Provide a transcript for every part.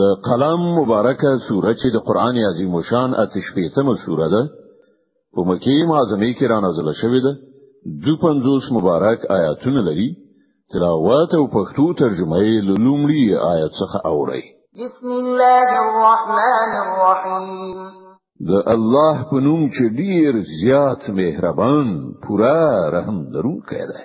د قلم مبارکه سوره چې د قران عظیم شان اتش پیتمه سوره ده په مکی معظمه کې را نازله شوې ده د 50 مبارک آیاتونه لري تلاوت او پښتو ترجمه یې لومړی آیت څخه اوري بسم الله الرحمن الرحیم د الله په نوم چې ډیر زیات مهربان پورا رحم درونکی دی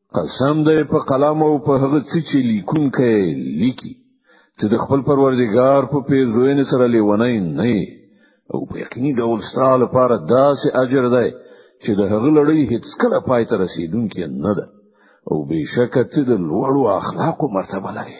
قسم دی په قلم او په هغه څه چې لیکونکی لیکي چې د خپل پروردګار په پیرزوینې سره لیونی نه او په یقیني ډول ستاسو لپاره داسې اجر دی چې د هغه لړۍ هیڅ کله پای ته رسیدونکې نه ده او بشکه ته د لوړو اخلاقو مرتبه لري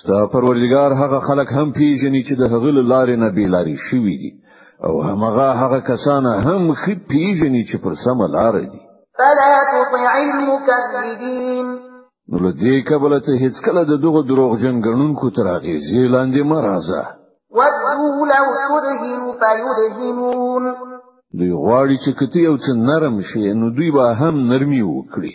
ستا پروردگار هغه خلک هم پیژني چې د هغه لارې نه بیلاری شوی دي او همغه هغه کسان هم خې پیژني چې پر سم لار دي فلا تطع المكذبين نو لدې کبل ته هیڅ کله د دغه دروغجن غنونکو تر هغه زیلاندې مرزه ودو لو تدهن فيدهنون دوی غواړي چې کته یو څه نرم شي نو دوی به هم نرمي وکړي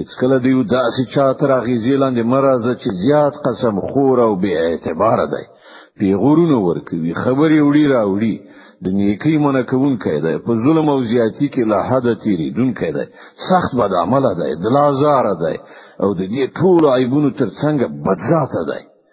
اڅکله دیو داسې چا تر اغیزې لاندې مرزه چې زیات قسم خور او بی اعتبار دی پیغورونه ورکوي خبرې وړي راوړي د نیکی منع کوونکی دی په ظلم او زیاتی کې له حد تیریدونکی دی سخت بد عمل دی دلازار دی او د دې ټول عیبونو ترڅنګ بدذات دی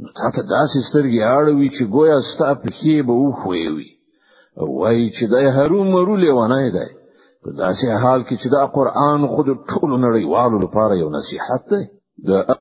نو تاته داسې سترګې اړوي چې گویا ستا پښې به وخوي وي او وایي چې د هرو مرو لیوانه دی په داسې حال کې چې دا قران خود ټول نړیوالو لپاره یو نصيحت دی د